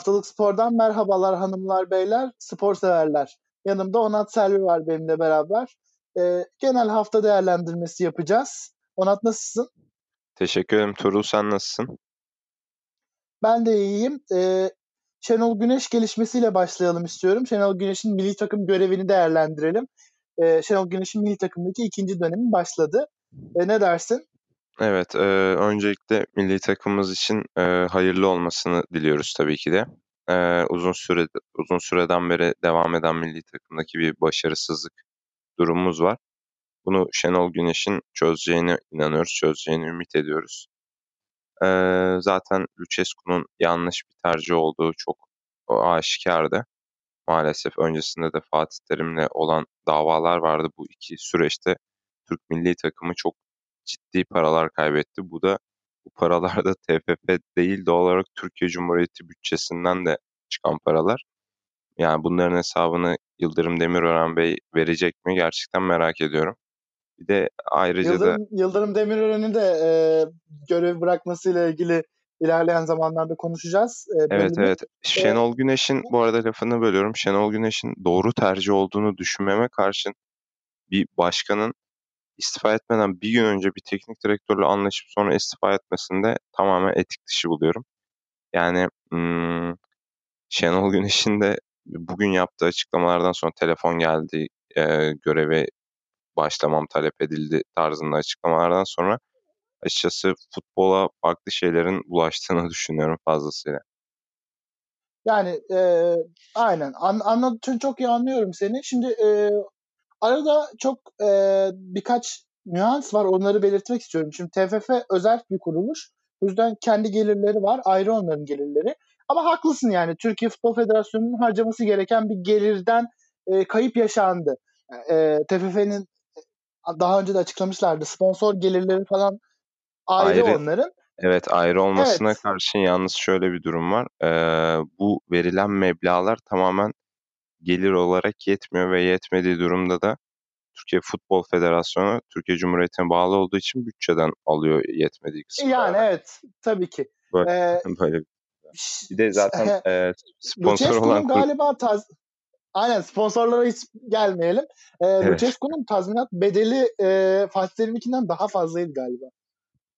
Haftalık Spor'dan merhabalar hanımlar beyler, spor severler. Yanımda Onat Selvi var benimle beraber. Ee, genel hafta değerlendirmesi yapacağız. Onat nasılsın? Teşekkür ederim Tuğrul sen nasılsın? Ben de iyiyim. Ee, Şenol Güneş gelişmesiyle başlayalım istiyorum. Şenol Güneş'in milli takım görevini değerlendirelim. Ee, Şenol Güneş'in milli takımdaki ikinci dönemi başladı. Ee, ne dersin? Evet, e, öncelikle milli takımımız için e, hayırlı olmasını diliyoruz tabii ki de. E, uzun süre uzun süreden beri devam eden milli takımdaki bir başarısızlık durumumuz var. Bunu Şenol Güneş'in çözeceğine inanıyoruz, çözeceğini ümit ediyoruz. E, zaten Lucescu'nun yanlış bir tercih olduğu çok aşikardı. Maalesef öncesinde de Fatih Terim'le olan davalar vardı. Bu iki süreçte Türk milli takımı çok ciddi paralar kaybetti. Bu da bu paralar da TFF değil doğal olarak Türkiye Cumhuriyeti bütçesinden de çıkan paralar. Yani bunların hesabını Yıldırım Demirören Bey verecek mi gerçekten merak ediyorum. Bir de ayrıca Yıldırım, da Yıldırım Demirören'in de e, görev bırakmasıyla ilgili ilerleyen zamanlarda konuşacağız. E, evet evet. Şenol Güneş'in bu arada lafını bölüyorum. Şenol Güneş'in doğru tercih olduğunu düşünmeme karşın bir başkanın istifa etmeden bir gün önce bir teknik direktörle anlaşıp sonra istifa etmesinde tamamen etik dışı buluyorum. Yani hmm, Şenol Güneş'in de bugün yaptığı açıklamalardan sonra telefon geldi, e, göreve başlamam talep edildi tarzında açıklamalardan sonra açıkçası futbola farklı şeylerin bulaştığını düşünüyorum fazlasıyla. Yani e, aynen An, anladığın çok iyi anlıyorum seni. Şimdi e, arada çok e, birkaç nüans var onları belirtmek istiyorum. Şimdi TFF özel bir kuruluş. O yüzden kendi gelirleri var. Ayrı onların gelirleri. Ama haklısın yani. Türkiye Futbol Federasyonu'nun harcaması gereken bir gelirden e, kayıp yaşandı. E, TFF'nin daha önce de açıklamışlardı. Sponsor gelirleri falan ayrı, ayrı onların. Evet ayrı olmasına evet. karşın yalnız şöyle bir durum var. Ee, bu verilen meblalar tamamen gelir olarak yetmiyor ve yetmediği durumda da Türkiye Futbol Federasyonu Türkiye Cumhuriyeti'ne bağlı olduğu için bütçeden alıyor yetmediği kısmı. Yani evet tabii ki. Böyle, ee, böyle. Bir de zaten e, sponsor olan galiba taz Aynen sponsorlara hiç gelmeyelim. Ee, evet. Lucescu'nun tazminat bedeli e, Fatih Terim'ikinden daha fazlaydı galiba.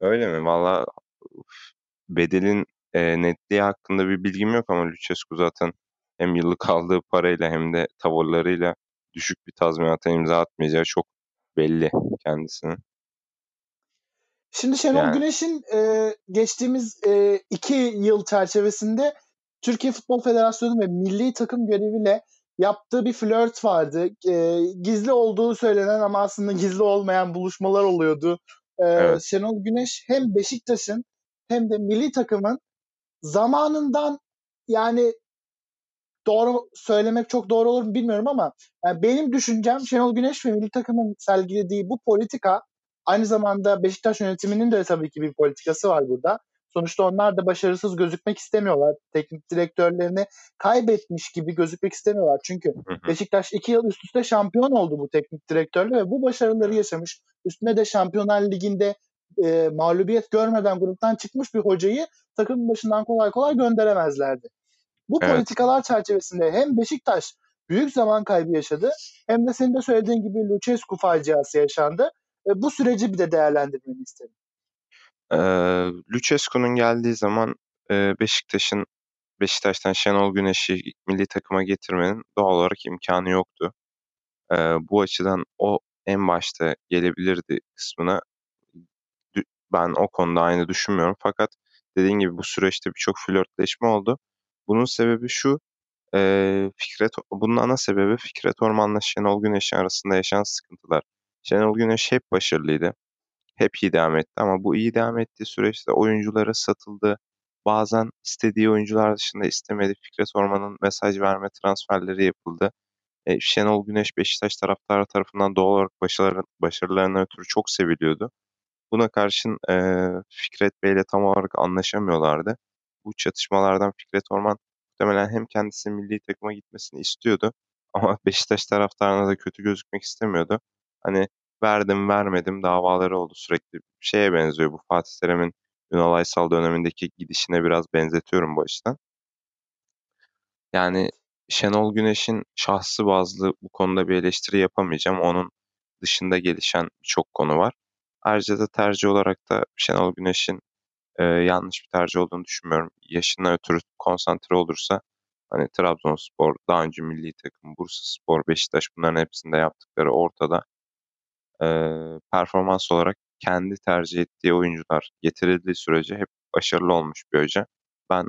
Öyle mi? Valla bedelin e, netliği hakkında bir bilgim yok ama Lucescu zaten hem yıllık aldığı parayla hem de tavırlarıyla düşük bir tazminata imza atmayacağı çok belli kendisinin. Şimdi Şenol yani. Güneş'in e, geçtiğimiz e, iki yıl çerçevesinde Türkiye Futbol Federasyonu ve milli takım göreviyle yaptığı bir flört vardı. E, gizli olduğu söylenen ama aslında gizli olmayan buluşmalar oluyordu. E, evet. Şenol Güneş hem Beşiktaş'ın hem de milli takımın zamanından yani doğru söylemek çok doğru olur mu bilmiyorum ama yani benim düşüncem Şenol Güneş ve milli takımın sergilediği bu politika aynı zamanda Beşiktaş yönetiminin de tabii ki bir politikası var burada. Sonuçta onlar da başarısız gözükmek istemiyorlar. Teknik direktörlerini kaybetmiş gibi gözükmek istemiyorlar. Çünkü Beşiktaş iki yıl üst üste şampiyon oldu bu teknik direktörle ve bu başarıları yaşamış. Üstüne de Şampiyonlar Ligi'nde e, mağlubiyet görmeden gruptan çıkmış bir hocayı takımın başından kolay kolay gönderemezlerdi. Bu evet. politikalar çerçevesinde hem Beşiktaş büyük zaman kaybı yaşadı hem de senin de söylediğin gibi Lucescu faciası yaşandı. E, bu süreci bir de değerlendirmeni isterim. Ee, Lucescu'nun geldiği zaman e, Beşiktaş'ın Beşiktaş'tan Şenol Güneş'i milli takıma getirmenin doğal olarak imkanı yoktu. Ee, bu açıdan o en başta gelebilirdi kısmına ben o konuda aynı düşünmüyorum. Fakat dediğin gibi bu süreçte birçok flörtleşme oldu. Bunun sebebi şu, e, Fikret, bunun ana sebebi Fikret Orman'la Şenol Güneş arasında yaşanan sıkıntılar. Şenol Güneş hep başarılıydı hep iyi devam etti ama bu iyi devam ettiği süreçte oyunculara satıldı. Bazen istediği oyuncular dışında istemedi. Fikret Orman'ın mesaj verme transferleri yapıldı. E, Şenol Güneş Beşiktaş taraftarı tarafından doğal olarak başarılar, başarılarına ötürü çok seviliyordu. Buna karşın e, Fikret Bey tam olarak anlaşamıyorlardı. Bu çatışmalardan Fikret Orman muhtemelen hem kendisi milli takıma gitmesini istiyordu ama Beşiktaş taraftarına da kötü gözükmek istemiyordu. Hani verdim vermedim davaları oldu sürekli. Şeye benziyor bu Fatih Terim'in Ünal Aysal dönemindeki gidişine biraz benzetiyorum bu açıdan. Yani Şenol Güneş'in şahsı bazlı bu konuda bir eleştiri yapamayacağım. Onun dışında gelişen birçok konu var. Ayrıca da tercih olarak da Şenol Güneş'in e, yanlış bir tercih olduğunu düşünmüyorum. Yaşına ötürü konsantre olursa hani Trabzonspor, daha önce milli takım, Bursaspor, Beşiktaş bunların hepsinde yaptıkları ortada. E, performans olarak kendi tercih ettiği oyuncular getirildiği sürece hep başarılı olmuş bir hoca. Ben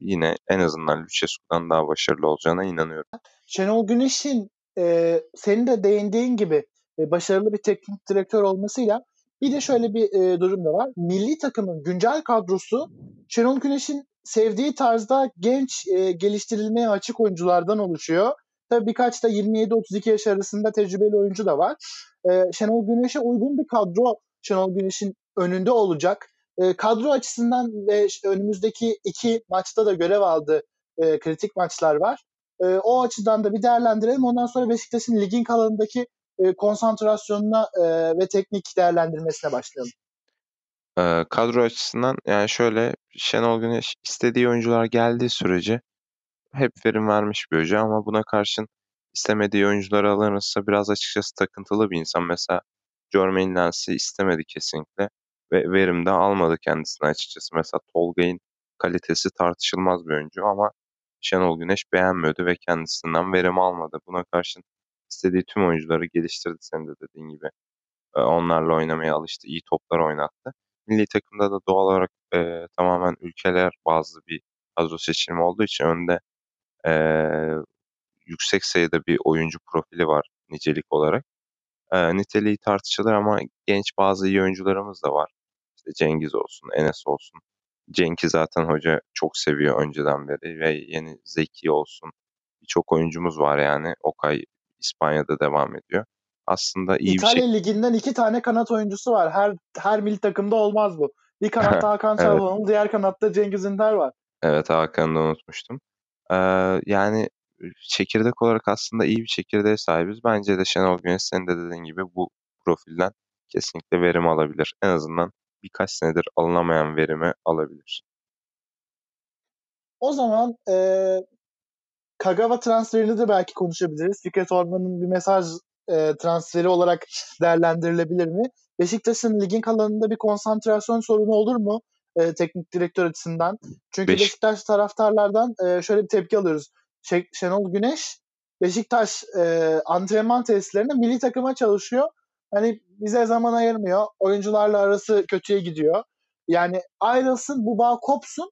yine en azından Lucescu'dan daha başarılı olacağına inanıyorum. Şenol Güneş'in e, senin de değindiğin gibi e, başarılı bir teknik direktör olmasıyla bir de şöyle bir e, durum da var. Milli takımın güncel kadrosu Şenol Güneş'in sevdiği tarzda genç e, geliştirilmeye açık oyunculardan oluşuyor. Tabii birkaç da 27-32 yaş arasında tecrübeli oyuncu da var. E, Şenol Güneş'e uygun bir kadro Şenol Güneş'in önünde olacak. E, kadro açısından ve önümüzdeki iki maçta da görev aldı e, kritik maçlar var. E, o açıdan da bir değerlendirelim. Ondan sonra Beşiktaş'ın ligin kalanındaki e, konsantrasyonuna e, ve teknik değerlendirmesine başlayalım. E, kadro açısından yani şöyle Şenol Güneş istediği oyuncular geldiği sürece hep verim vermiş bir hoca ama buna karşın istemediği oyuncuları alırsa biraz açıkçası takıntılı bir insan. Mesela Jermaine Lens'i istemedi kesinlikle ve verim de almadı kendisine açıkçası. Mesela Tolga'nın kalitesi tartışılmaz bir oyuncu ama Şenol Güneş beğenmiyordu ve kendisinden verim almadı. Buna karşın istediği tüm oyuncuları geliştirdi senin de dediğin gibi. Onlarla oynamaya alıştı, iyi toplar oynattı. Milli takımda da doğal olarak e, tamamen ülkeler bazı bir kadro seçilimi olduğu için önde e, yüksek sayıda bir oyuncu profili var nicelik olarak. E, niteliği tartışılır ama genç bazı iyi oyuncularımız da var. İşte Cengiz olsun, Enes olsun. Cenk'i zaten hoca çok seviyor önceden beri ve yeni Zeki olsun. Birçok oyuncumuz var yani. Okay İspanya'da devam ediyor. Aslında iyi İtalya bir şey. liginden iki tane kanat oyuncusu var. Her her milli takımda olmaz bu. Bir kanatta Hakan Çalhanoğlu, evet. diğer kanatta Cengiz Ünder var. Evet Hakan'ı da unutmuştum. Ee, yani çekirdek olarak aslında iyi bir çekirdeğe sahibiz. Bence de Şenol Güneş senin de dediğin gibi bu profilden kesinlikle verim alabilir. En azından birkaç senedir alınamayan verimi alabilir. O zaman e, Kagawa transferini de belki konuşabiliriz. Fikret Orman'ın bir mesaj e, transferi olarak değerlendirilebilir mi? Beşiktaş'ın ligin kalanında bir konsantrasyon sorunu olur mu e, teknik direktör açısından? Çünkü Beş... Beşiktaş taraftarlardan e, şöyle bir tepki alıyoruz. Ş- Şenol Güneş Beşiktaş e, antrenman testlerinde milli takıma çalışıyor. Hani bize zaman ayırmıyor. Oyuncularla arası kötüye gidiyor. Yani ayrılsın, bu bağ kopsun.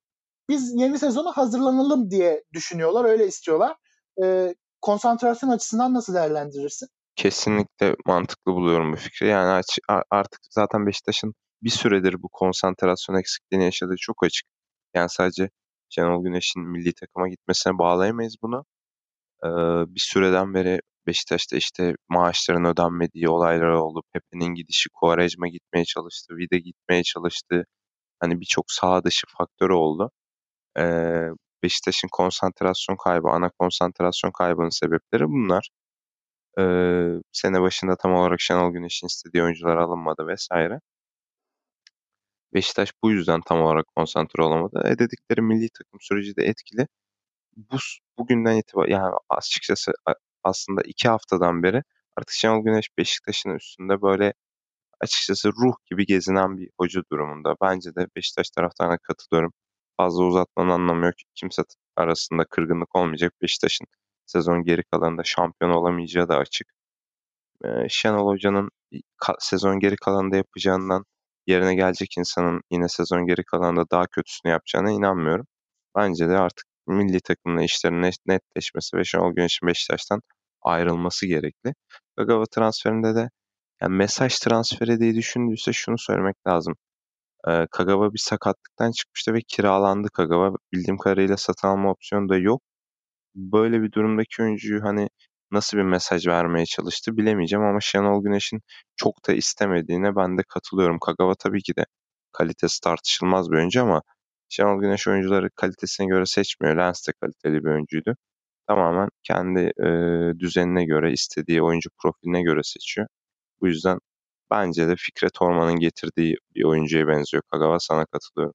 Biz yeni sezonu hazırlanalım diye düşünüyorlar. Öyle istiyorlar. E, konsantrasyon açısından nasıl değerlendirirsin? Kesinlikle mantıklı buluyorum bu fikri. Yani artık zaten Beşiktaş'ın bir süredir bu konsantrasyon eksikliğini yaşadığı çok açık. Yani sadece Şenol Güneş'in milli takıma gitmesine bağlayamayız bunu. Ee, bir süreden beri Beşiktaş'ta işte maaşların ödenmediği olaylar oldu. Pepe'nin gidişi, Quaresma gitmeye çalıştı, Vide gitmeye çalıştı. Hani birçok sağ dışı faktör oldu. Ee, Beşiktaş'ın konsantrasyon kaybı, ana konsantrasyon kaybının sebepleri bunlar. Ee, sene başında tam olarak Şenol Güneş'in istediği oyuncular alınmadı vesaire. Beşiktaş bu yüzden tam olarak konsantre olamadı. E dedikleri milli takım süreci de etkili. Bu bugünden itibaren yani açıkçası aslında iki haftadan beri artık Şenol Güneş Beşiktaş'ın üstünde böyle açıkçası ruh gibi gezinen bir hoca durumunda. Bence de Beşiktaş taraftarına katılıyorum. Fazla uzatmanın anlamı yok. Kimse arasında kırgınlık olmayacak. Beşiktaş'ın sezon geri kalanında şampiyon olamayacağı da açık. Ee, Şenol Hoca'nın sezon geri kalanında yapacağından yerine gelecek insanın yine sezon geri kalanında daha kötüsünü yapacağına inanmıyorum. Bence de artık milli takımla işlerin netleşmesi ve Şenol Güneş'in Beşiktaş'tan ayrılması gerekli. Kagawa transferinde de yani mesaj transferi diye düşündüyse şunu söylemek lazım. Ee, Kagawa bir sakatlıktan çıkmıştı ve kiralandı Kagawa. Bildiğim kadarıyla satın alma opsiyonu da yok. Böyle bir durumdaki oyuncuyu hani nasıl bir mesaj vermeye çalıştı bilemeyeceğim ama Şenol Güneş'in çok da istemediğine ben de katılıyorum. Kagawa tabii ki de kalitesi tartışılmaz bir oyuncu ama Şenol Güneş oyuncuları kalitesine göre seçmiyor. Lens de kaliteli bir oyuncuydu. Tamamen kendi e, düzenine göre, istediği oyuncu profiline göre seçiyor. Bu yüzden bence de Fikret Orman'ın getirdiği bir oyuncuya benziyor. Kagawa sana katılıyorum.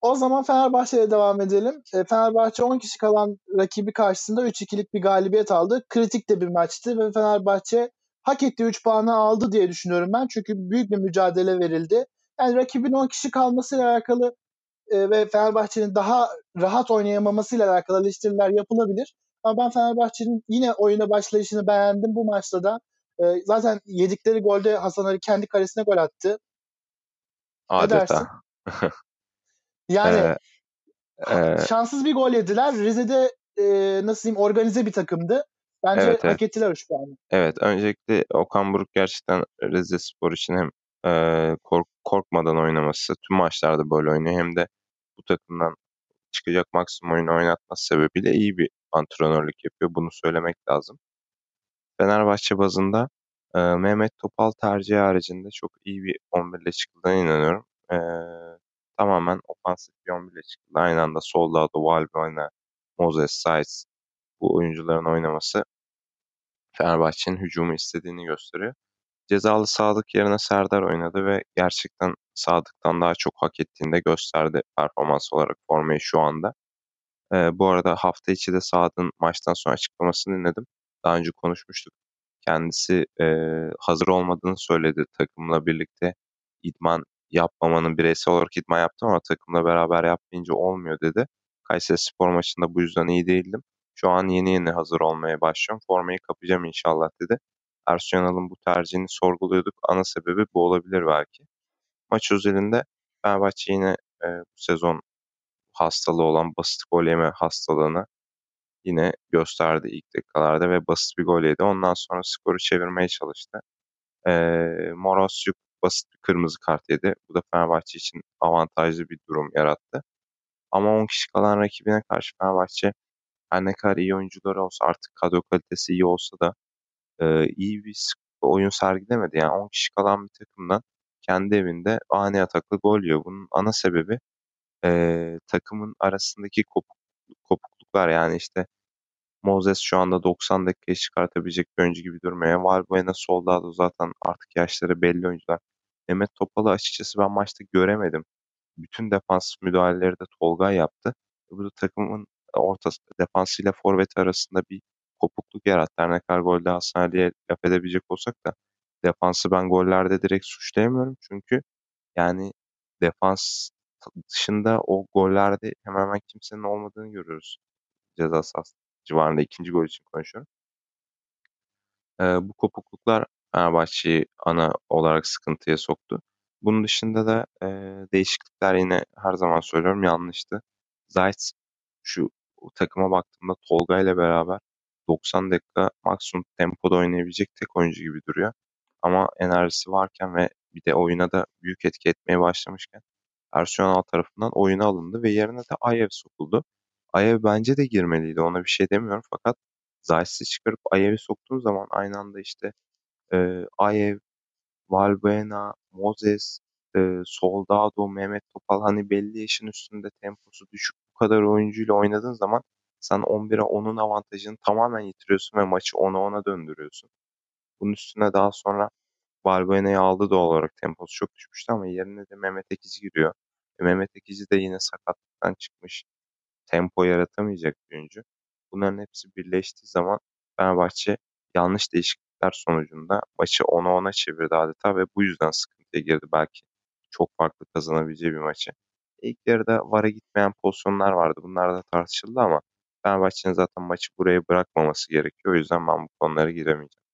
O zaman Fenerbahçe'ye devam edelim. E, Fenerbahçe 10 kişi kalan rakibi karşısında 3-2'lik bir galibiyet aldı. Kritik de bir maçtı ve Fenerbahçe hak ettiği 3 puanı aldı diye düşünüyorum ben. Çünkü büyük bir mücadele verildi. Yani rakibin 10 kişi kalmasıyla alakalı e, ve Fenerbahçe'nin daha rahat oynayamamasıyla alakalı eleştiriler yapılabilir. Ama ben Fenerbahçe'nin yine oyuna başlayışını beğendim bu maçta da. E, zaten yedikleri golde Hasan Ali kendi karesine gol attı. Adeta. Yani ee, e, şanssız bir gol yediler. Rize'de e, nasıl diyeyim organize bir takımdı. Bence evet, hak ettiler 3 puanı. Evet. Öncelikle Okan Buruk gerçekten Rize Spor için hem e, kork, korkmadan oynaması, tüm maçlarda böyle oynuyor hem de bu takımdan çıkacak maksimum oyunu oynatması sebebiyle iyi bir antrenörlük yapıyor. Bunu söylemek lazım. Fenerbahçe bazında e, Mehmet Topal tercihi haricinde çok iyi bir 11 ile çıkıldığına inanıyorum. E, tamamen ofansif bir 11 ile çıktı. Aynı anda solda da Valbuena, Moses, Saiz bu oyuncuların oynaması Fenerbahçe'nin hücumu istediğini gösteriyor. Cezalı Sadık yerine Serdar oynadı ve gerçekten Sadık'tan daha çok hak ettiğini de gösterdi performans olarak formayı şu anda. Ee, bu arada hafta içi de Sadık'ın maçtan sonra açıklamasını dinledim. Daha önce konuşmuştuk. Kendisi e, hazır olmadığını söyledi takımla birlikte idman yapmamanın bireysel olarak idman yaptım ama takımla beraber yapmayınca olmuyor dedi. Kayseri Spor maçında bu yüzden iyi değildim. Şu an yeni yeni hazır olmaya başlıyorum. Formayı kapacağım inşallah dedi. Ersun bu tercihini sorguluyorduk. Ana sebebi bu olabilir belki. Maç özelinde Fenerbahçe yine e, bu sezon hastalığı olan basit gol yeme hastalığını yine gösterdi ilk dakikalarda ve basit bir gol yedi. Ondan sonra skoru çevirmeye çalıştı. E, Morosyuk basit bir kırmızı kart yedi. Bu da Fenerbahçe için avantajlı bir durum yarattı. Ama 10 kişi kalan rakibine karşı Fenerbahçe her ne kadar iyi oyuncuları olsa artık kadro kalitesi iyi olsa da e, iyi bir oyun sergilemedi. Yani 10 kişi kalan bir takımdan kendi evinde ani ataklı gol yiyor. Bunun ana sebebi e, takımın arasındaki kopuk, kopukluklar yani işte Moses şu anda 90 dakikayı çıkartabilecek bir oyuncu gibi durmuyor. Valbuena solda da zaten artık yaşları belli oyuncular. Mehmet Topal'ı açıkçası ben maçta göremedim. Bütün defans müdahaleleri de Tolga yaptı. Bu da takımın ortası defansıyla forvet arasında bir kopukluk yarattı. Her ne kadar golde Hasan Ali'ye laf edebilecek olsak da defansı ben gollerde direkt suçlayamıyorum. Çünkü yani defans dışında o gollerde hemen hemen kimsenin olmadığını görüyoruz. Ceza sahası civarında ikinci gol için konuşuyorum. Ee, bu kopukluklar Fenerbahçe'yi ana olarak sıkıntıya soktu. Bunun dışında da e, değişiklikler yine her zaman söylüyorum yanlıştı. Zayt şu takıma baktığımda Tolga ile beraber 90 dakika maksimum tempoda oynayabilecek tek oyuncu gibi duruyor. Ama enerjisi varken ve bir de oyuna da büyük etki etmeye başlamışken Ersun tarafından oyuna alındı ve yerine de Ayev sokuldu. Ayev bence de girmeliydi. Ona bir şey demiyorum fakat Zayt'si çıkarıp Ayev'i soktuğun zaman aynı anda işte e, Ayev, Valbuena, Moses, e, Soldado, Mehmet Topal hani belli yaşın üstünde temposu düşük bu kadar oyuncuyla oynadığın zaman sen 11'e 10'un avantajını tamamen yitiriyorsun ve maçı 10'a 10'a döndürüyorsun. Bunun üstüne daha sonra Valbuena'yı aldı doğal olarak temposu çok düşmüştü ama yerine de Mehmet Ekici giriyor. E, Mehmet Ekici de yine sakatlıktan çıkmış. Tempo yaratamayacak bir oyuncu. Bunların hepsi birleştiği zaman Fenerbahçe yanlış değişiklikler sonucunda maçı 10'a 10'a çevirdi adeta ve bu yüzden sıkıntıya girdi belki. Çok farklı kazanabileceği bir maçı. İlk yarıda VAR'a gitmeyen pozisyonlar vardı. Bunlar da tartışıldı ama Fenerbahçe'nin zaten maçı buraya bırakmaması gerekiyor. O yüzden ben bu konulara giremeyeceğim.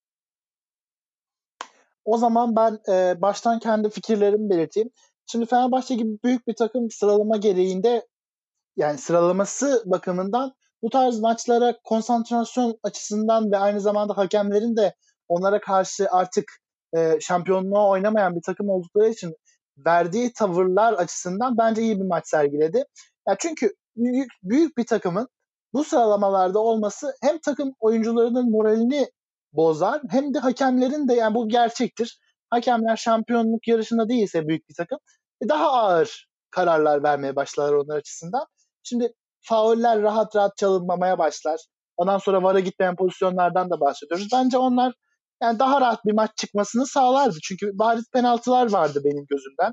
O zaman ben e, baştan kendi fikirlerimi belirteyim. Şimdi Fenerbahçe gibi büyük bir takım sıralama gereğinde yani sıralaması bakımından bu tarz maçlara konsantrasyon açısından ve aynı zamanda hakemlerin de onlara karşı artık e, şampiyonluğa oynamayan bir takım oldukları için verdiği tavırlar açısından bence iyi bir maç sergiledi. Ya çünkü büyük, büyük bir takımın bu sıralamalarda olması hem takım oyuncularının moralini bozar hem de hakemlerin de yani bu gerçektir. Hakemler şampiyonluk yarışında değilse büyük bir takım e, daha ağır kararlar vermeye başlar onlar açısından. Şimdi fauller rahat rahat çalınmamaya başlar. Ondan sonra VAR'a gitmeyen pozisyonlardan da bahsediyoruz. Bence onlar yani daha rahat bir maç çıkmasını sağlardı. Çünkü bariz penaltılar vardı benim gözümden.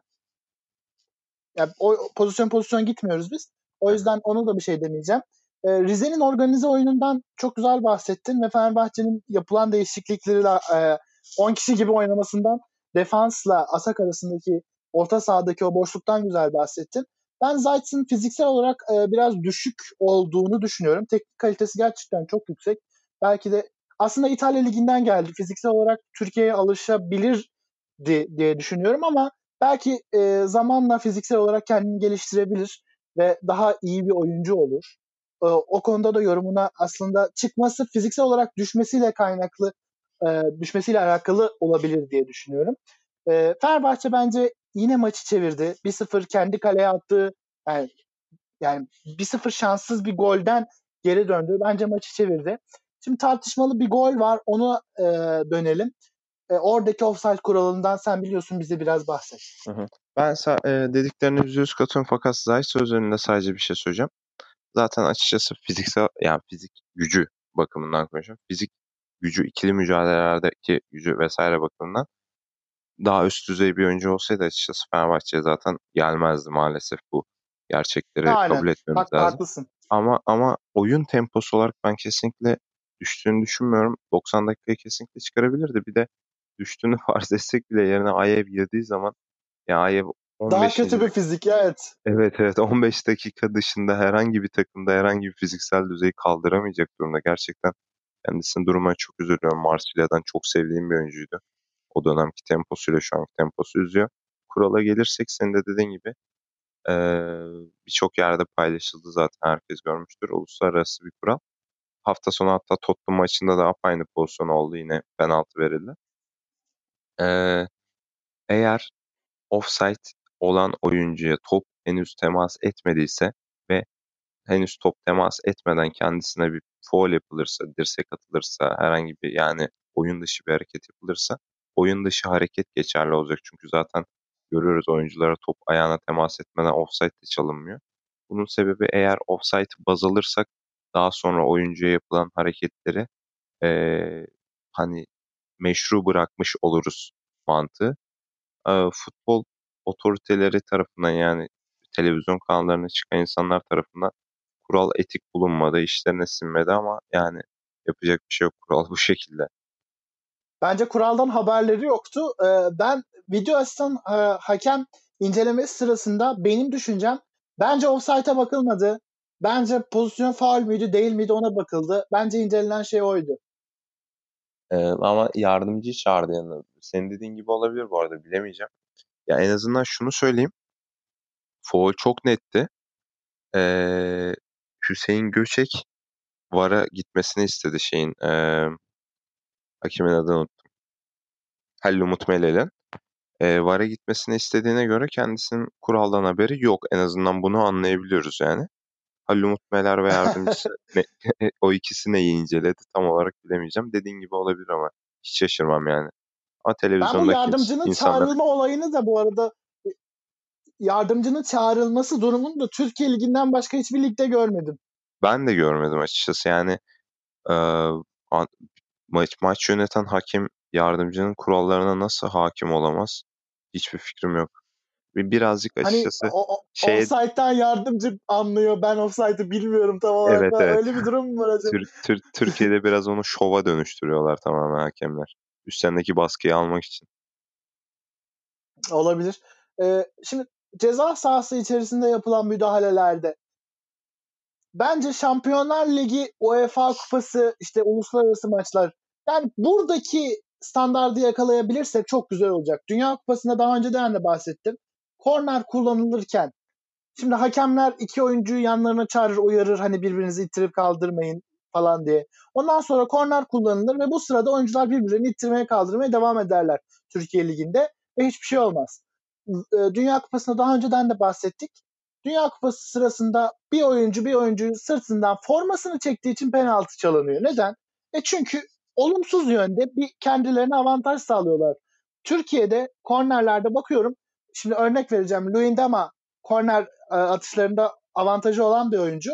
Yani o pozisyon pozisyon gitmiyoruz biz. O yüzden onu da bir şey demeyeceğim. E, Rize'nin organize oyunundan çok güzel bahsettin ve Fenerbahçe'nin yapılan değişiklikleriyle e, 10 kişi gibi oynamasından defansla atak arasındaki orta sahadaki o boşluktan güzel bahsettin. Ben Zayt'ın fiziksel olarak e, biraz düşük olduğunu düşünüyorum. Teknik kalitesi gerçekten çok yüksek. Belki de aslında İtalya Ligi'nden geldi. Fiziksel olarak Türkiye'ye alışabilirdi diye düşünüyorum ama belki e, zamanla fiziksel olarak kendini geliştirebilir ve daha iyi bir oyuncu olur. E, o konuda da yorumuna aslında çıkması fiziksel olarak düşmesiyle kaynaklı e, düşmesiyle alakalı olabilir diye düşünüyorum. E, Fenerbahçe bence yine maçı çevirdi. 1-0 kendi kaleye attığı yani, yani 1-0 şanssız bir golden geri döndü. Bence maçı çevirdi. Şimdi tartışmalı bir gol var. Onu e, dönelim. E, oradaki offside kuralından sen biliyorsun bize biraz bahset. Hı hı. Ben e, dediklerine yüz katılıyorum fakat Zay söz önünde sadece bir şey söyleyeceğim. Zaten açıkçası fiziksel yani fizik gücü bakımından konuşuyorum. Fizik gücü, ikili mücadelelerdeki gücü vesaire bakımından daha üst düzey bir oyuncu olsaydı açıkçası Fenerbahçe'ye zaten gelmezdi maalesef bu gerçekleri Aynen. kabul etmemiz Bak, lazım. Haklısın. Ama ama oyun temposu olarak ben kesinlikle düştüğünü düşünmüyorum. 90 dakikayı kesinlikle çıkarabilirdi. Bir de düştüğünü farz etsek bile yerine Ayev girdiği zaman ya Ayev 15. Daha kötü bir fizik evet. Evet evet 15 dakika dışında herhangi bir takımda herhangi bir fiziksel düzeyi kaldıramayacak durumda. Gerçekten kendisinin durumuna çok üzülüyorum. Marsilya'dan çok sevdiğim bir oyuncuydu. O dönemki temposuyla şu anki temposu üzüyor. Kurala gelirsek senin de dediğin gibi ee, birçok yerde paylaşıldı zaten herkes görmüştür. Uluslararası bir kural. Hafta sonu hatta Tottenham maçında da aynı pozisyon oldu yine penaltı verildi. Ee, eğer offside olan oyuncuya top henüz temas etmediyse henüz top temas etmeden kendisine bir foul yapılırsa, dirsek atılırsa, herhangi bir yani oyun dışı bir hareket yapılırsa oyun dışı hareket geçerli olacak. Çünkü zaten görüyoruz oyunculara top ayağına temas etmeden offside de çalınmıyor. Bunun sebebi eğer offside baz alırsak daha sonra oyuncuya yapılan hareketleri ee, hani meşru bırakmış oluruz mantığı. E, futbol otoriteleri tarafından yani televizyon kanallarına çıkan insanlar tarafından kural etik bulunmadı, işlerine sinmedi ama yani yapacak bir şey yok kural bu şekilde. Bence kuraldan haberleri yoktu. Ben video asistan hakem incelemesi sırasında benim düşüncem bence offside'a bakılmadı. Bence pozisyon faul müydü değil miydi ona bakıldı. Bence incelenen şey oydu. Ee, ama yardımcı çağırdı yanına. Senin dediğin gibi olabilir bu arada bilemeyeceğim. Ya en azından şunu söyleyeyim. Foul çok netti. Ee, Hüseyin Göçek VAR'a gitmesini istedi şeyin e, hakimin adını unuttum. Halil Umut Melel'in. E, VAR'a gitmesini istediğine göre kendisinin kuraldan haberi yok. En azından bunu anlayabiliyoruz yani. Halil Umut Meler ve yardımcısı ne, o ikisi neyi inceledi tam olarak bilemeyeceğim. Dediğin gibi olabilir ama hiç şaşırmam yani. Ama televizyondaki ben bu yardımcının insanlar... çağrılma olayını da bu arada yardımcının çağrılması durumunu da Türkiye Ligi'nden başka hiçbir ligde görmedim. Ben de görmedim açıkçası yani e, maç, maç yöneten hakem yardımcının kurallarına nasıl hakim olamaz? Hiçbir fikrim yok. Birazcık hani açıkçası hani o, o, şeye... offside'den yardımcı anlıyor. Ben offside'ı bilmiyorum tam olarak. Evet, evet. Öyle bir durum mu var acaba? Tür, tür, Türkiye'de biraz onu şova dönüştürüyorlar tamamen hakemler. Üstlerindeki baskıyı almak için. Olabilir. Ee, şimdi ceza sahası içerisinde yapılan müdahalelerde bence Şampiyonlar Ligi, UEFA Kupası, işte uluslararası maçlar yani buradaki standardı yakalayabilirsek çok güzel olacak. Dünya Kupası'nda daha önceden de bahsettim. Korner kullanılırken şimdi hakemler iki oyuncuyu yanlarına çağırır, uyarır hani birbirinizi ittirip kaldırmayın falan diye. Ondan sonra korner kullanılır ve bu sırada oyuncular birbirlerini ittirmeye kaldırmaya devam ederler Türkiye Ligi'nde ve hiçbir şey olmaz. Dünya Kupası'nda daha önceden de bahsettik. Dünya Kupası sırasında bir oyuncu bir oyuncuyu sırtından formasını çektiği için penaltı çalınıyor. Neden? E çünkü olumsuz yönde bir kendilerine avantaj sağlıyorlar. Türkiye'de kornerlerde bakıyorum. Şimdi örnek vereceğim. Luyendama korner e, atışlarında avantajı olan bir oyuncu.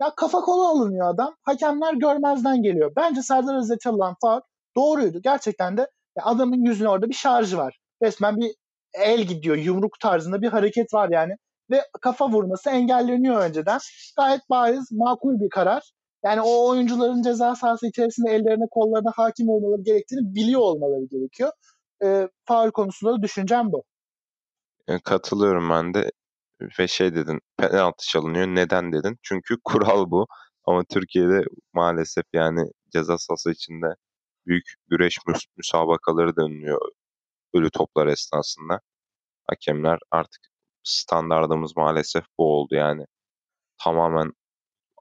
Ya kafa kola alınıyor adam. Hakemler görmezden geliyor. Bence Serdar Aziz'e çalınan faul doğruydu. Gerçekten de adamın yüzüne orada bir şarjı var. Resmen bir el gidiyor. Yumruk tarzında bir hareket var yani. ve kafa vurması engelleniyor önceden. Gayet bariz makul bir karar. Yani o oyuncuların ceza sahası içerisinde ellerine kollarına hakim olmaları gerektiğini biliyor olmaları gerekiyor. E, faul konusunda da düşüncem bu. E, katılıyorum ben de ve şey dedin penaltı çalınıyor neden dedin çünkü kural bu ama Türkiye'de maalesef yani ceza sahası içinde büyük güreş müs- müsabakaları dönüyor ölü toplar esnasında hakemler artık standardımız maalesef bu oldu yani tamamen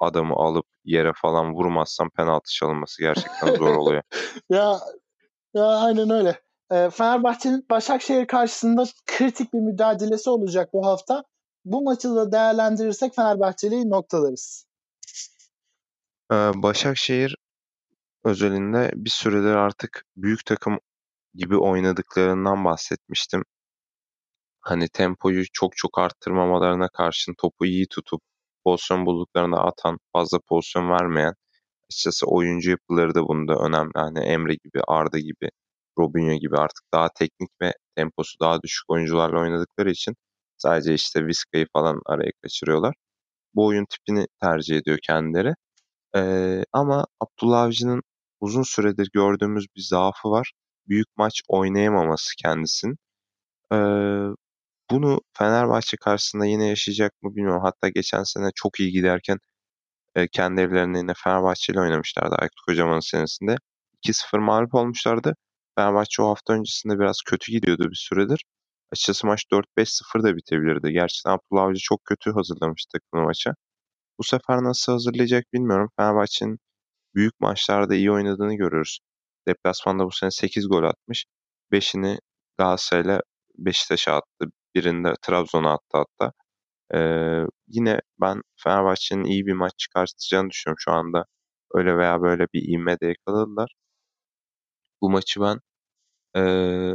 adamı alıp yere falan vurmazsam penaltı çalınması gerçekten zor oluyor. ya ya aynen öyle. E, Fenerbahçe'nin Başakşehir karşısında kritik bir mücadelesi olacak bu hafta. Bu maçı da değerlendirirsek Fenerbahçeli'yi noktalarız. Ee, Başakşehir özelinde bir süredir artık büyük takım gibi oynadıklarından bahsetmiştim. Hani tempoyu çok çok arttırmamalarına karşın topu iyi tutup pozisyon bulduklarında atan, fazla pozisyon vermeyen açıkçası oyuncu yapıları da bunda önemli. Hani Emre gibi, Arda gibi, Robinho gibi artık daha teknik ve temposu daha düşük oyuncularla oynadıkları için sadece işte Vizca'yı falan araya kaçırıyorlar. Bu oyun tipini tercih ediyor kendileri. Ee, ama Abdullah Avcı'nın uzun süredir gördüğümüz bir zaafı var. Büyük maç oynayamaması kendisinin. Ee, bunu Fenerbahçe karşısında yine yaşayacak mı bilmiyorum. Hatta geçen sene çok iyi giderken e, kendi evlerinde yine Fenerbahçe ile oynamışlardı Aykut Kocaman'ın senesinde. 2-0 mağlup olmuşlardı. Fenerbahçe o hafta öncesinde biraz kötü gidiyordu bir süredir. Açıkçası maç 4-5-0 da bitebilirdi. Gerçekten Abdullah Avcı çok kötü hazırlamış takımı maça. Bu sefer nasıl hazırlayacak bilmiyorum. Fenerbahçe'nin büyük maçlarda iyi oynadığını görüyoruz. Deplasmanda bu sene 8 gol atmış. 5'ini Galatasaray'la Beşiktaş'a attı. Birinde Trabzon'a attı hatta. Ee, yine ben Fenerbahçe'nin iyi bir maç çıkartacağını düşünüyorum şu anda. Öyle veya böyle bir ivme de yakaladılar. Bu maçı ben e,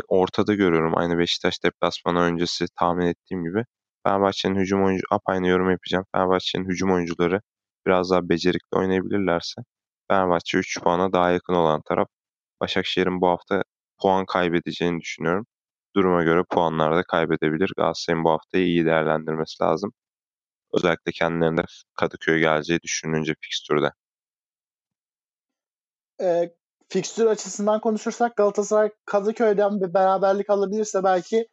ortada görüyorum. Aynı Beşiktaş deplasmanı öncesi tahmin ettiğim gibi. Fenerbahçe'nin hücum oyuncu, apaynı yorum yapacağım. Fenerbahçe'nin hücum oyuncuları biraz daha becerikli oynayabilirlerse Fenerbahçe 3 puana daha yakın olan taraf. Başakşehir'in bu hafta puan kaybedeceğini düşünüyorum. Duruma göre puanlar da kaybedebilir. Galatasaray'ın bu haftayı iyi değerlendirmesi lazım. Özellikle kendilerinde Kadıköy geleceği düşününce fikstürde. E, fikstür açısından konuşursak Galatasaray Kadıköy'den bir beraberlik alabilirse belki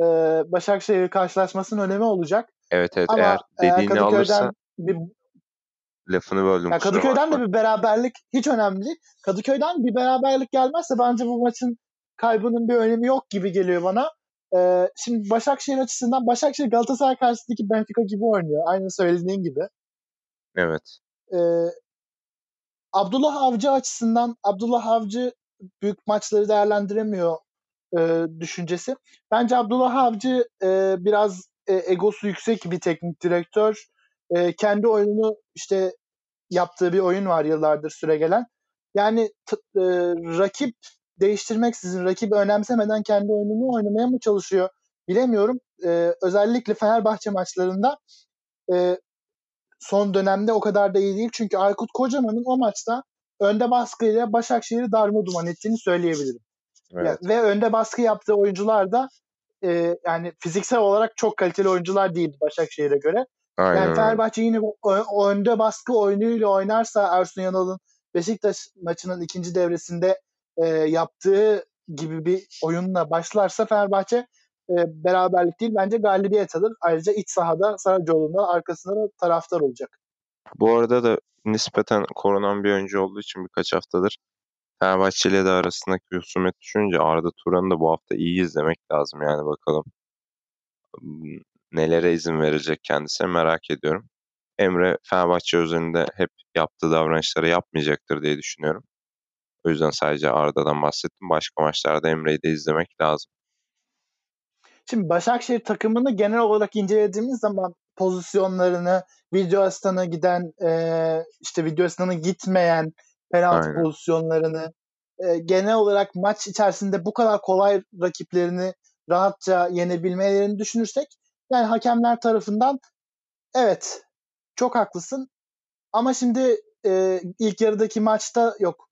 e, Başakşehir karşılaşmasının önemi olacak. Evet evet Ama eğer dediğini eğer alırsa bir, lafını böldüm. Ya Kadıköy'den de bir beraberlik hiç önemli. Kadıköy'den bir beraberlik gelmezse bence bu maçın kaybının bir önemi yok gibi geliyor bana. Ee, şimdi Başakşehir açısından Başakşehir Galatasaray karşısındaki Benfica gibi oynuyor. Aynı söylediğin gibi. Evet. Ee, Abdullah Avcı açısından Abdullah Avcı büyük maçları değerlendiremiyor e, düşüncesi. Bence Abdullah Avcı e, biraz e, egosu yüksek bir teknik direktör. E, kendi oyununu işte yaptığı bir oyun var yıllardır süre gelen. Yani t- e, rakip değiştirmeksizin, rakibi önemsemeden kendi oyununu oynamaya mı çalışıyor bilemiyorum. E, özellikle Fenerbahçe maçlarında e, son dönemde o kadar da iyi değil. Çünkü Aykut Kocaman'ın o maçta önde baskıyla Başakşehir'i darma duman ettiğini söyleyebilirim. Evet. Yani, ve önde baskı yaptığı oyuncular da e, yani fiziksel olarak çok kaliteli oyuncular değil Başakşehir'e göre. Aynen. Yani Fenerbahçe yine o önde baskı oyunuyla oynarsa Ersun Yanal'ın Beşiktaş maçının ikinci devresinde e, yaptığı gibi bir oyunla başlarsa Fenerbahçe e, beraberlik değil bence galibiyet alır. Ayrıca iç sahada Saracoğlu'nda arkasında da taraftar olacak. Bu arada da nispeten koronan bir oyuncu olduğu için birkaç haftadır Fenerbahçe ile de arasındaki husumet düşününce Arda Turan'ı da bu hafta iyi izlemek lazım yani bakalım. Nelere izin verecek kendisine merak ediyorum. Emre Fenerbahçe özelinde hep yaptığı davranışları yapmayacaktır diye düşünüyorum. O yüzden sadece Arda'dan bahsettim. Başka maçlarda Emre'yi de izlemek lazım. Şimdi Başakşehir takımını genel olarak incelediğimiz zaman pozisyonlarını, video asistanı giden, e, işte video asistanı gitmeyen penaltı Aynen. pozisyonlarını, e, genel olarak maç içerisinde bu kadar kolay rakiplerini rahatça yenebilmelerini düşünürsek, yani hakemler tarafından evet çok haklısın ama şimdi e, ilk yarıdaki maçta yok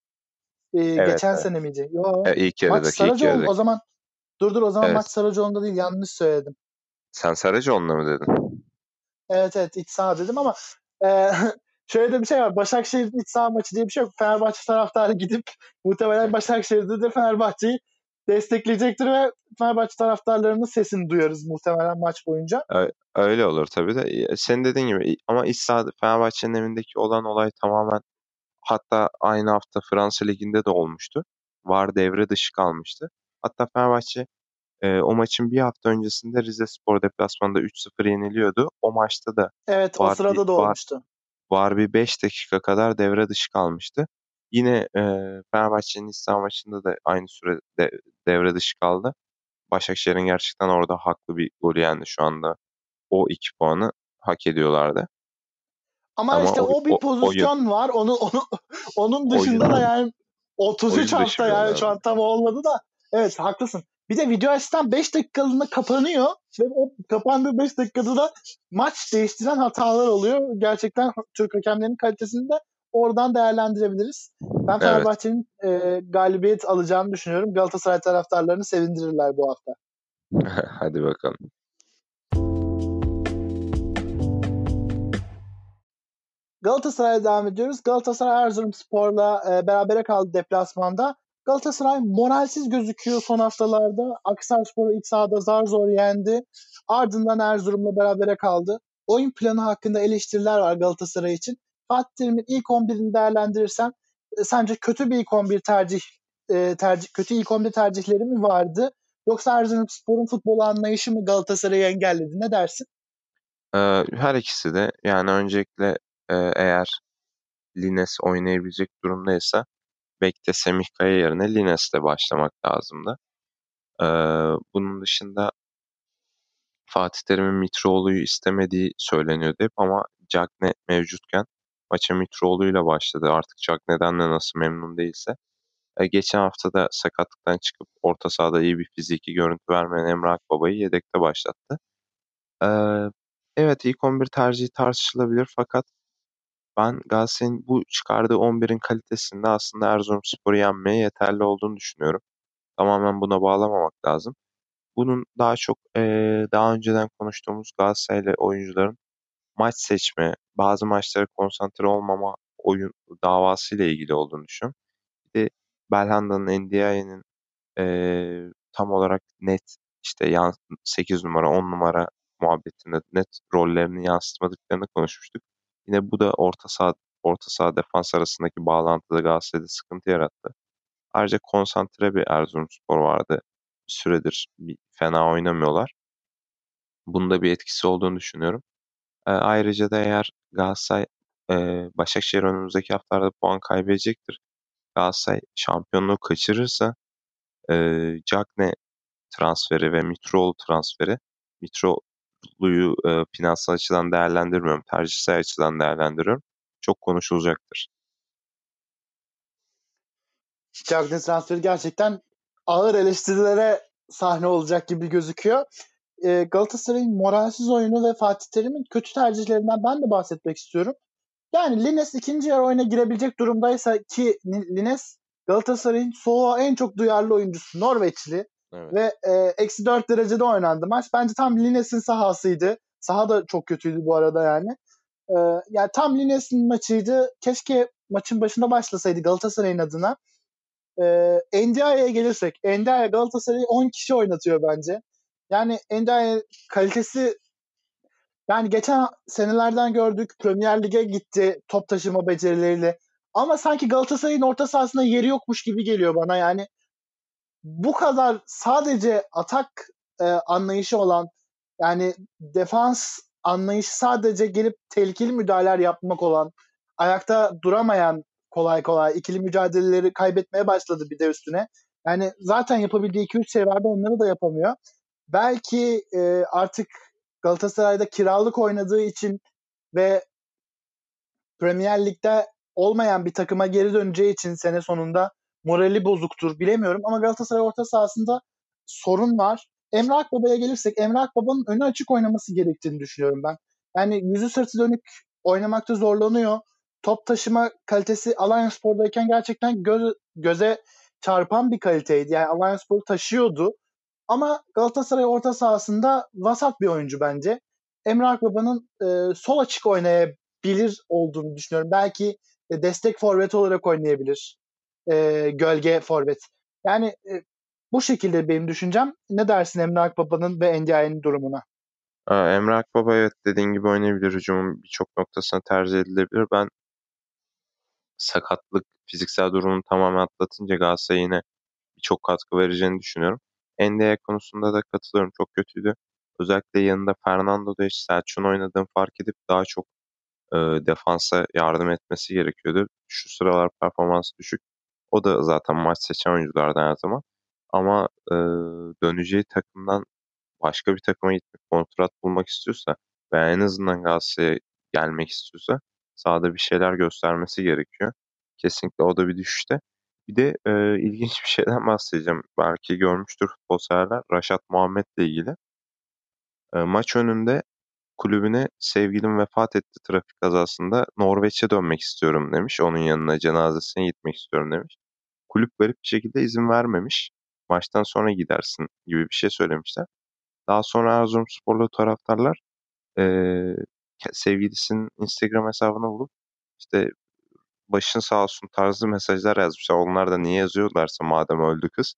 e, evet, geçen evet. sene miydi? Yok. E, ilk yarıdaki, maç Saracoğlu, ilk yarıdaki. O zaman dur dur o zaman evet. maç Saracoğlu'nda değil yanlış söyledim. Sen Saracoğlu'nda mı dedin? Evet evet iç saha dedim ama e, şöyle de bir şey var. Başakşehir'in iç saha maçı diye bir şey yok. Fenerbahçe taraftarı gidip muhtemelen Başakşehir'de de Fenerbahçe'yi destekleyecektir ve Fenerbahçe taraftarlarının sesini duyarız muhtemelen maç boyunca. Öyle olur tabii de. Senin dediğin gibi ama sahada Fenerbahçe'nin evindeki olan olay tamamen hatta aynı hafta Fransa Ligi'nde de olmuştu. Var devre dışı kalmıştı. Hatta Fenerbahçe e, o maçın bir hafta öncesinde Rize Spor deplasmanında 3-0 yeniliyordu. O maçta da Evet o sırada da olmuştu. Var, var bir 5 dakika kadar devre dışı kalmıştı. Yine e, Fenerbahçe'nin İstanbul maçında da aynı sürede devre dışı kaldı. Başakşehir'in gerçekten orada haklı bir golü yendi şu anda. O iki puanı hak ediyorlardı. Ama, Ama işte o, o bir pozisyon oyun, var. Onu, onu onun dışında oyun, da yani 33 hafta yani şu an tam olmadı da evet haklısın. Bir de video asistan 5 dakikalığında kapanıyor ve o kapandığı 5 dakikada da maç değiştiren hatalar oluyor. Gerçekten Türk hakemlerinin kalitesini de oradan değerlendirebiliriz. Ben Fenerbahçe'nin evet. e, galibiyet alacağını düşünüyorum. Galatasaray taraftarlarını sevindirirler bu hafta. Hadi bakalım. Galatasaray'a devam ediyoruz. Galatasaray Erzurumspor'la e, berabere kaldı deplasmanda. Galatasaray moralsiz gözüküyor son haftalarda. Akhisarspor'u iç sahada zar zor yendi. Ardından Erzurum'la berabere kaldı. Oyun planı hakkında eleştiriler var Galatasaray için. Fatih Terim'in ilk 11'ini değerlendirirsen e, sence kötü bir ilk 11 tercih, e, tercih kötü ilk 11 tercihleri mi vardı? Yoksa Erzurumspor'un futbol anlayışı mı Galatasaray'ı engelledi? Ne dersin? Ee, her ikisi de yani öncelikle e, eğer Lines oynayabilecek durumdaysa Bek'te Semih Kaya yerine Lines'te başlamak lazımdı. Ee, bunun dışında Fatih Terim'in Mitroğlu'yu istemediği söyleniyordu hep ama Cagne mevcutken maça Mitroğlu'yla başladı. Artık Cagne'den de nasıl memnun değilse. E, geçen hafta da sakatlıktan çıkıp orta sahada iyi bir fiziki görüntü vermeyen Emre Akbaba'yı yedekte başlattı. E, evet ilk 11 tercihi tartışılabilir fakat ben Galatasaray'ın bu çıkardığı 11'in kalitesinde aslında Erzurumspor'u yenmeye yeterli olduğunu düşünüyorum. Tamamen buna bağlamamak lazım. Bunun daha çok e, daha önceden konuştuğumuz Galatasaraylı oyuncuların maç seçme, bazı maçlara konsantre olmama oyun davasıyla ilgili olduğunu düşünüyorum. Bir de Belhanda'nın, NDI'nin e, tam olarak net işte yan, 8 numara, 10 numara muhabbetinde net rollerini yansıtmadıklarını konuşmuştuk. Yine bu da orta saha orta saha defans arasındaki bağlantıda Galatasaray'da sıkıntı yarattı. Ayrıca konsantre bir Erzurumspor vardı. Bir süredir bir fena oynamıyorlar. Bunda bir etkisi olduğunu düşünüyorum. E, ayrıca da eğer Galatasaray e, Başakşehir önümüzdeki haftalarda puan kaybedecektir. Galatasaray şampiyonluğu kaçırırsa e, Cagne transferi ve Mitroğlu transferi Mitroğlu'yu e, finansal açıdan değerlendirmiyorum. Tercihsel açıdan değerlendiriyorum. Çok konuşulacaktır. Cagne transferi gerçekten ağır eleştirilere sahne olacak gibi gözüküyor e, Galatasaray'ın moralsiz oyunu ve Fatih Terim'in kötü tercihlerinden ben de bahsetmek istiyorum. Yani Lines ikinci yarı oyuna girebilecek durumdaysa ki Lines Galatasaray'ın soğuğa en çok duyarlı oyuncusu Norveçli evet. ve e, eksi 4 derecede oynandı maç. Bence tam Lines'in sahasıydı. Saha da çok kötüydü bu arada yani. E, yani tam Lines'in maçıydı. Keşke maçın başında başlasaydı Galatasaray'ın adına. E, Ndiaye'ye gelirsek. Ndiaye Galatasaray'ı 10 kişi oynatıyor bence. Yani Ndiaye kalitesi yani geçen senelerden gördük Premier Lig'e gitti top taşıma becerileriyle. Ama sanki Galatasaray'ın orta sahasında yeri yokmuş gibi geliyor bana. Yani bu kadar sadece atak e, anlayışı olan yani defans anlayışı sadece gelip tehlikeli müdahaleler yapmak olan, ayakta duramayan kolay kolay ikili mücadeleleri kaybetmeye başladı bir de üstüne. Yani zaten yapabildiği 2-3 şey vardı onları da yapamıyor belki e, artık Galatasaray'da kiralık oynadığı için ve Premier Lig'de olmayan bir takıma geri döneceği için sene sonunda morali bozuktur bilemiyorum ama Galatasaray orta sahasında sorun var. Emre Akbaba'ya gelirsek Emre Akbaba'nın önü açık oynaması gerektiğini düşünüyorum ben. Yani yüzü sırtı dönük oynamakta zorlanıyor. Top taşıma kalitesi Alliance Spor'dayken gerçekten göz, göze çarpan bir kaliteydi. Yani Alliance Spor taşıyordu. Ama Galatasaray orta sahasında vasat bir oyuncu bence. Emre Akbaba'nın e, sol açık oynayabilir olduğunu düşünüyorum. Belki e, destek forvet olarak oynayabilir. E, gölge forvet. Yani e, bu şekilde benim düşüncem. Ne dersin Emre Akbaba'nın ve NDI'nin durumuna? Emre Akbaba evet dediğin gibi oynayabilir. Hücumun birçok noktasına tercih edilebilir. Ben sakatlık, fiziksel durumunu tamamen atlatınca Galatasaray yine birçok katkı vereceğini düşünüyorum. NDI konusunda da katılıyorum. Çok kötüydü. Özellikle yanında Fernando da işte Selçuk'un oynadığını fark edip daha çok e, defansa yardım etmesi gerekiyordu. Şu sıralar performansı düşük. O da zaten maç seçen oyunculardan her zaman. Ama e, döneceği takımdan başka bir takıma gitmek, kontrat bulmak istiyorsa veya en azından Galatasaray'a gelmek istiyorsa sahada bir şeyler göstermesi gerekiyor. Kesinlikle o da bir düşüşte. Bir de e, ilginç bir şeyden bahsedeceğim. Belki görmüştür futbol severler. Raşat Muhammed'le ilgili. E, maç önünde kulübüne sevgilim vefat etti trafik kazasında. Norveç'e dönmek istiyorum demiş. Onun yanına cenazesine gitmek istiyorum demiş. Kulüp garip bir şekilde izin vermemiş. Maçtan sonra gidersin gibi bir şey söylemişler. Daha sonra Erzurumsporlu taraftarlar e, sevgilisinin Instagram hesabına bulup işte başın sağ olsun tarzı mesajlar yazmışlar. Onlar da niye yazıyorlarsa madem öldü kız.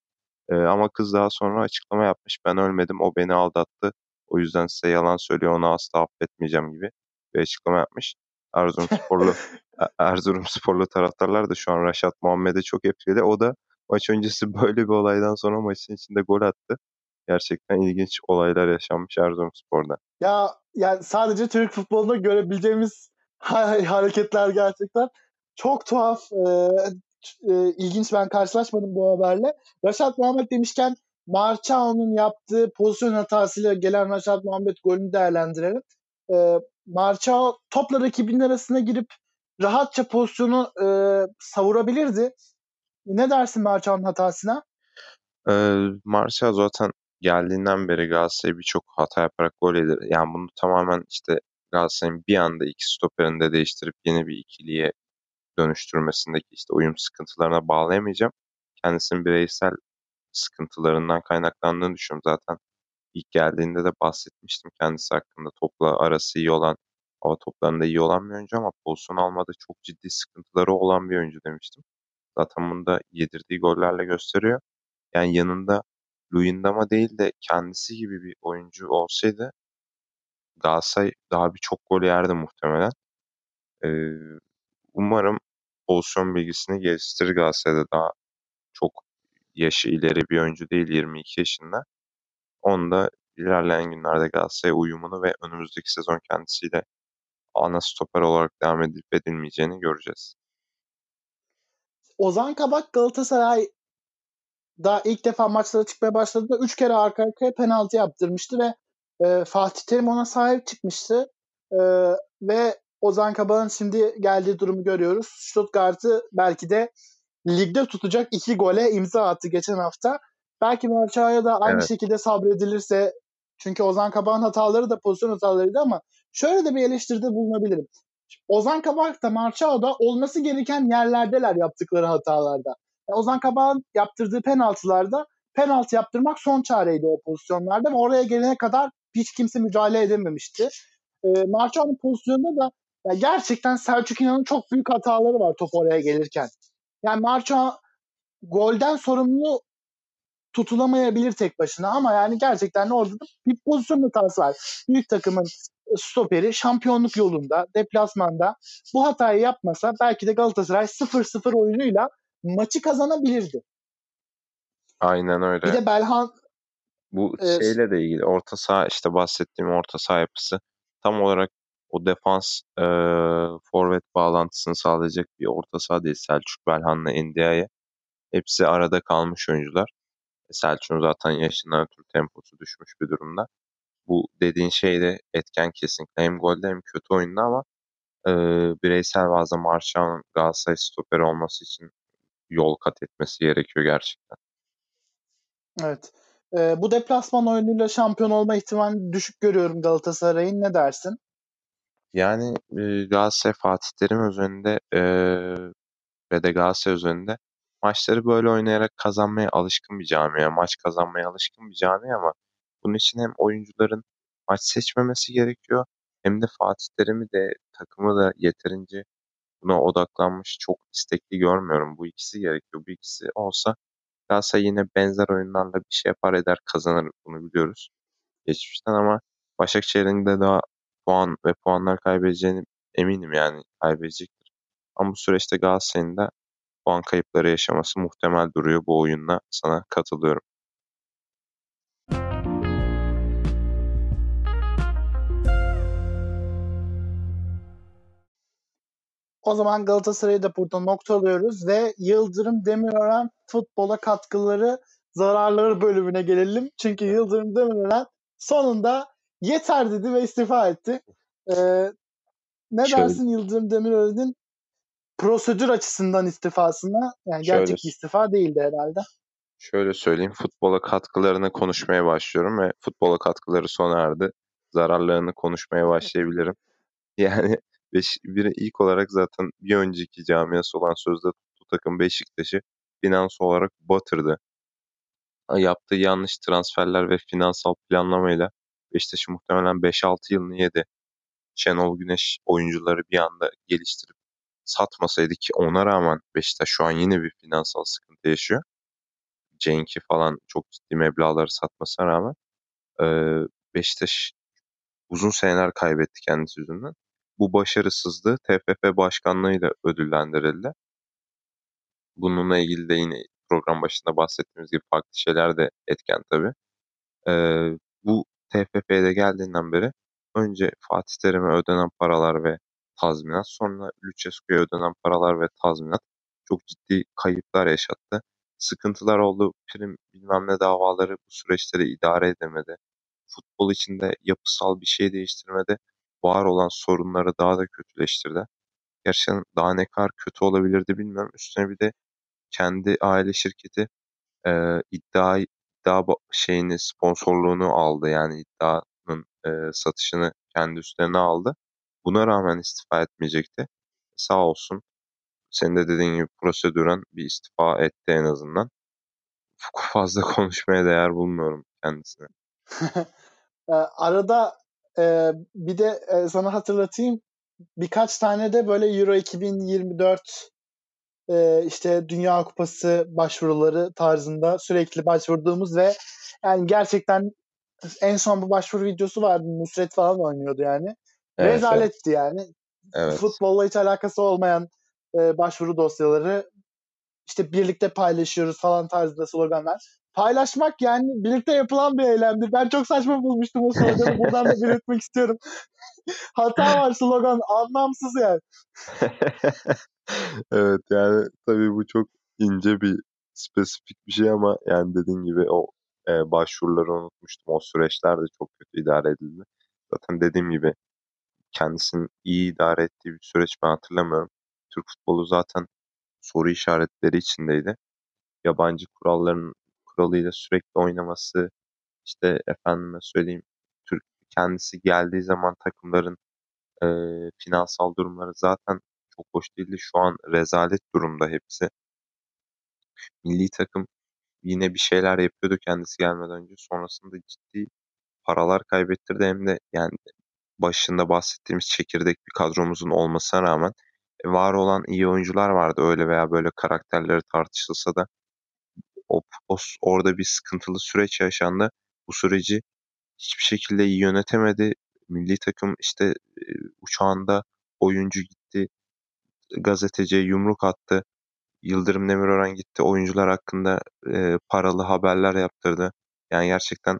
E, ama kız daha sonra açıklama yapmış. Ben ölmedim o beni aldattı. O yüzden size yalan söylüyor onu asla affetmeyeceğim gibi bir açıklama yapmış. Erzurum sporlu e, Erzurum sporlu taraftarlar da şu an Raşat Muhammed'e çok etkili. O da maç öncesi böyle bir olaydan sonra maçın içinde gol attı. Gerçekten ilginç olaylar yaşanmış Erzurum Spor'da. Ya yani sadece Türk futbolunda görebileceğimiz hareketler gerçekten çok tuhaf, e, e, ilginç ben karşılaşmadım bu haberle. Raşat Muhammed demişken Marçao'nun yaptığı pozisyon hatasıyla gelen Raşat Muhammed golünü değerlendirelim. E, Marçao topla rakibinin arasına girip rahatça pozisyonu e, savurabilirdi. Ne dersin Marçao'nun hatasına? Ee, Martial zaten geldiğinden beri Galatasaray birçok hata yaparak gol eder. Yani bunu tamamen işte Galatasaray'ın bir anda iki stoperini de değiştirip yeni bir ikiliye dönüştürmesindeki işte uyum sıkıntılarına bağlayamayacağım. Kendisinin bireysel sıkıntılarından kaynaklandığını düşünüyorum. Zaten ilk geldiğinde de bahsetmiştim kendisi hakkında. Topla arası iyi olan, hava toplarında iyi olan bir oyuncu ama pozisyon almada çok ciddi sıkıntıları olan bir oyuncu demiştim. Zaten bunu da yedirdiği gollerle gösteriyor. Yani yanında Luyendama değil de kendisi gibi bir oyuncu olsaydı Galatasaray daha birçok gol yerdi muhtemelen. Ee, umarım pozisyon bilgisini geliştirir Galatasaray'da daha çok yaşı ileri bir oyuncu değil 22 yaşında. Onu da ilerleyen günlerde Galatasaray uyumunu ve önümüzdeki sezon kendisiyle ana stoper olarak devam edip edilmeyeceğini göreceğiz. Ozan Kabak Galatasaray daha ilk defa maçlara çıkmaya başladığında 3 kere arka arkaya penaltı yaptırmıştı ve e, Fatih Terim ona sahip çıkmıştı. E, ve Ozan Kabak'ın şimdi geldiği durumu görüyoruz. Stuttgart'ı belki de ligde tutacak iki gole imza attı geçen hafta. Belki Marça'ya da aynı evet. şekilde sabredilirse çünkü Ozan Kabak'ın hataları da pozisyon hatalarıydı ama şöyle de bir eleştiride bulunabilirim. Ozan Kabak da Marçao da olması gereken yerlerdeler yaptıkları hatalarda. Yani Ozan Kabak'ın yaptırdığı penaltılarda penaltı yaptırmak son çareydi o pozisyonlarda ve oraya gelene kadar hiç kimse müdahale edememişti. E, Marçao'nun pozisyonunda da ya gerçekten Selçuk İnan'ın çok büyük hataları var top oraya gelirken. Yani Março golden sorumlu tutulamayabilir tek başına ama yani gerçekten orada da bir pozisyon hatası var. Büyük takımın stoperi şampiyonluk yolunda, deplasmanda bu hatayı yapmasa belki de Galatasaray 0-0 oyunuyla maçı kazanabilirdi. Aynen öyle. Bir de Belhan bu e, şeyle de ilgili orta saha işte bahsettiğim orta saha yapısı tam olarak o defans e, forvet bağlantısını sağlayacak bir orta saha değil. Selçuk Belhan'la Endia'ya hepsi arada kalmış oyuncular. E, Selçuk'un zaten yaşından ötürü temposu düşmüş bir durumda. Bu dediğin şey de etken kesinlikle. Hem golde hem kötü oyunda ama e, bireysel bazı Marşal'ın Galatasaray stoperi olması için yol kat etmesi gerekiyor gerçekten. Evet. E, bu deplasman oyunuyla şampiyon olma ihtimali düşük görüyorum Galatasaray'ın. Ne dersin? Yani e, Galatasaray Fatih Terim üzerinde e, ve de Galatasaray üzerinde maçları böyle oynayarak kazanmaya alışkın bir camia. Maç kazanmaya alışkın bir camia ama bunun için hem oyuncuların maç seçmemesi gerekiyor. Hem de Fatih Terim'i de takımı da yeterince buna odaklanmış çok istekli görmüyorum. Bu ikisi gerekiyor. Bu ikisi olsa Galatasaray yine benzer oyunlarla bir şey yapar eder kazanır bunu biliyoruz geçmişten ama Başakşehir'in de daha puan ve puanlar kaybedeceğini eminim yani kaybedecektir. Ama bu süreçte Galatasaray'ın da puan kayıpları yaşaması muhtemel duruyor bu oyunla. Sana katılıyorum. O zaman Galatasaray'ı da burada noktalıyoruz ve Yıldırım Demirören futbola katkıları zararları bölümüne gelelim. Çünkü Yıldırım Demirören sonunda yeter dedi ve istifa etti. Ee, ne şöyle, dersin Yıldırım Demirören'in prosedür açısından istifasına? Yani şöyle, gerçek bir istifa değildi herhalde. Şöyle söyleyeyim. Futbola katkılarını konuşmaya başlıyorum ve futbola katkıları sona erdi. Zararlarını konuşmaya başlayabilirim. Yani beş, biri ilk olarak zaten bir önceki camiası olan sözde tuttu takım Beşiktaş'ı finans olarak batırdı. Yaptığı yanlış transferler ve finansal planlamayla Beşiktaş'ı muhtemelen 5-6 yılını yedi. Şenol Güneş oyuncuları bir anda geliştirip satmasaydı ki ona rağmen Beşiktaş şu an yine bir finansal sıkıntı yaşıyor. Cenk'i falan çok ciddi meblağları satmasına rağmen Beşiktaş uzun seneler kaybetti kendisi yüzünden. Bu başarısızlığı TFF başkanlığıyla ödüllendirildi. Bununla ilgili de yine program başında bahsettiğimiz gibi farklı şeyler de etken tabii. Ee, bu TFF'de geldiğinden beri önce Fatih Terim'e ödenen paralar ve tazminat, sonra Lucescu'ya ödenen paralar ve tazminat çok ciddi kayıplar yaşattı. Sıkıntılar oldu, prim bilmem ne davaları bu süreçleri idare edemedi. Futbol içinde yapısal bir şey değiştirmedi. Var olan sorunları daha da kötüleştirdi. Gerçekten daha ne kadar kötü olabilirdi bilmiyorum. Üstüne bir de kendi aile şirketi e, iddia iddia şeyini sponsorluğunu aldı. Yani iddianın e, satışını kendi üstlerine aldı. Buna rağmen istifa etmeyecekti. Sağ olsun. Senin de dediğin gibi prosedüren bir istifa etti en azından. Fazla konuşmaya değer bulmuyorum kendisine. Arada e, bir de e, sana hatırlatayım birkaç tane de böyle Euro 2024 e, işte Dünya Kupası başvuruları tarzında sürekli başvurduğumuz ve yani gerçekten en son bu başvuru videosu vardı. Nusret falan oynuyordu yani. Evet, Rezaletti evet. yani. Evet. Futbolla hiç alakası olmayan e, başvuru dosyaları işte birlikte paylaşıyoruz falan tarzında sloganlar. Paylaşmak yani birlikte yapılan bir eylemdi. Ben çok saçma bulmuştum o sloganı. Buradan da belirtmek istiyorum. Hata var slogan. Anlamsız yani. evet yani tabii bu çok ince bir spesifik bir şey ama yani dediğin gibi o e, başvuruları unutmuştum. O süreçler de çok kötü idare edildi. Zaten dediğim gibi kendisinin iyi idare ettiği bir süreç ben hatırlamıyorum. Türk futbolu zaten soru işaretleri içindeydi. Yabancı kuralların kuralıyla sürekli oynaması, işte efendime söyleyeyim Türk kendisi geldiği zaman takımların e, finansal durumları zaten çok hoş değildi. Şu an rezalet durumda hepsi. Milli takım yine bir şeyler yapıyordu kendisi gelmeden önce. Sonrasında ciddi paralar kaybettirdi hem de yani başında bahsettiğimiz çekirdek bir kadromuzun olmasına rağmen e, var olan iyi oyuncular vardı öyle veya böyle karakterleri tartışılsa da o, o orada bir sıkıntılı süreç yaşandı. Bu süreci hiçbir şekilde iyi yönetemedi. Milli takım işte e, uçağında oyuncu gazeteciye yumruk attı. Yıldırım Demirören gitti oyuncular hakkında e, paralı haberler yaptırdı. Yani gerçekten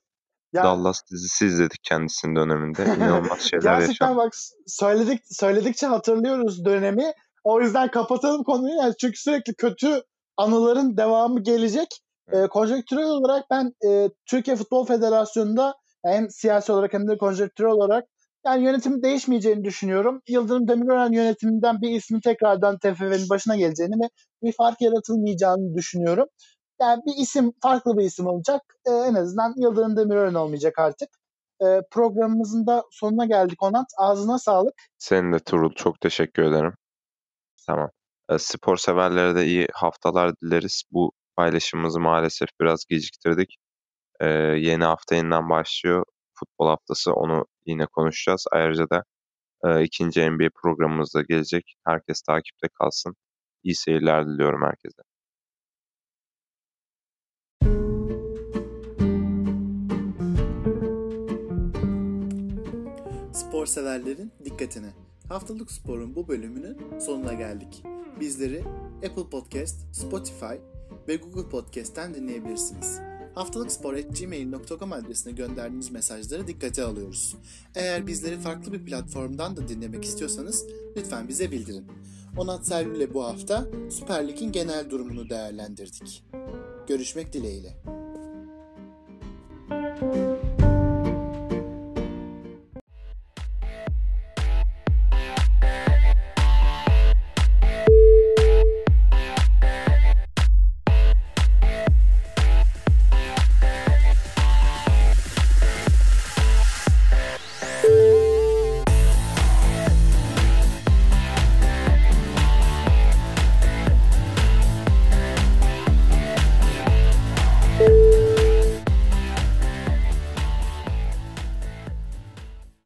ya, Dallas dizisi izledik kendisinin döneminde. İnanılmaz şeyler Gerçekten yaşandı. bak söyledik söyledikçe hatırlıyoruz dönemi. O yüzden kapatalım konuyu. Yani çünkü sürekli kötü anıların devamı gelecek. E, konjonktürel olarak ben e, Türkiye Futbol Federasyonu'nda hem siyasi olarak hem de konjonktürel olarak yani yönetim değişmeyeceğini düşünüyorum. Yıldırım Demirören yönetiminden bir ismin tekrardan TFF'nin başına geleceğini ve bir fark yaratılmayacağını düşünüyorum. Yani bir isim, farklı bir isim olacak. Ee, en azından Yıldırım Demirören olmayacak artık. Ee, programımızın da sonuna geldik Onat. Ağzına sağlık. Senin de Turul. Çok teşekkür ederim. Tamam. E, spor severlere de iyi haftalar dileriz. Bu paylaşımımızı maalesef biraz geciktirdik. E, yeni hafta yeniden başlıyor futbol haftası. Onu yine konuşacağız. Ayrıca da e, ikinci NBA programımız da gelecek. Herkes takipte kalsın. İyi seyirler diliyorum herkese. Spor severlerin dikkatine. Haftalık Spor'un bu bölümünün sonuna geldik. Bizleri Apple Podcast, Spotify ve Google Podcast'ten dinleyebilirsiniz. Haftalıkspor.gmail.com adresine gönderdiğiniz mesajları dikkate alıyoruz. Eğer bizleri farklı bir platformdan da dinlemek istiyorsanız lütfen bize bildirin. Onat Selvi ile bu hafta Süper Lig'in genel durumunu değerlendirdik. Görüşmek dileğiyle.